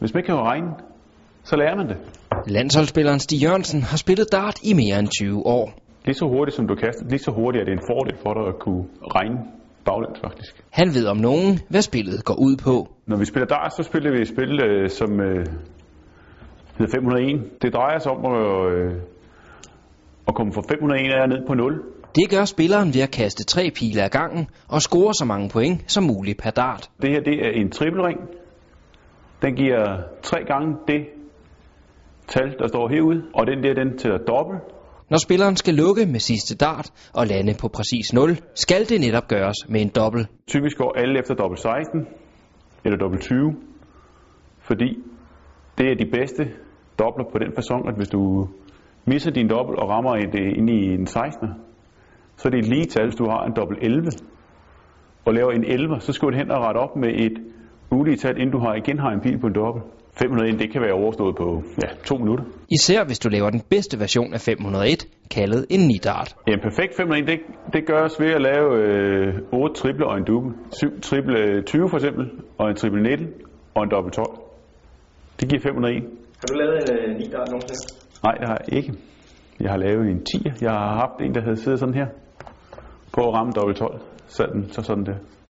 Hvis man ikke kan regne, så lærer man det. Landsholdsspilleren Stig Jørgensen har spillet dart i mere end 20 år. Lige så hurtigt som du kaster, lige så hurtigt er det en fordel for dig at kunne regne baglæns faktisk. Han ved om nogen, hvad spillet går ud på. Når vi spiller dart, så spiller vi et spil, øh, som øh, hedder 501. Det drejer sig om at, øh, at komme fra 501 af ned på 0. Det gør spilleren ved at kaste tre pile ad gangen og score så mange point som muligt per dart. Det her det er en trippelring. Den giver tre gange det tal, der står herude, og den der, den tæller dobbelt. Når spilleren skal lukke med sidste dart og lande på præcis 0, skal det netop gøres med en dobbelt. Typisk går alle efter dobbelt 16 eller dobbelt 20, fordi det er de bedste dobbler på den fasong, at hvis du misser din dobbelt og rammer et, øh, ind i en 16, så er det et lige tal, hvis du har en dobbelt 11 og laver en 11, så skal du hen og rette op med et ulige tal, inden du har igen har en pil på en dobbelt. 501, det kan være overstået på ja, to minutter. Især hvis du laver den bedste version af 501, kaldet en nidart. En perfekt 501, det, det gøres ved at lave øh, 8 triple og en double. 7 triple øh, 20 for eksempel, og en triple 19 og en dobbelt 12. Det giver 501. Har du lavet en øh, ni dart nogensinde? Nej, det har jeg ikke. Jeg har lavet en 10. Jeg har haft en, der havde siddet sådan her på at ramme dobbelt 12. Sådan, så sådan der.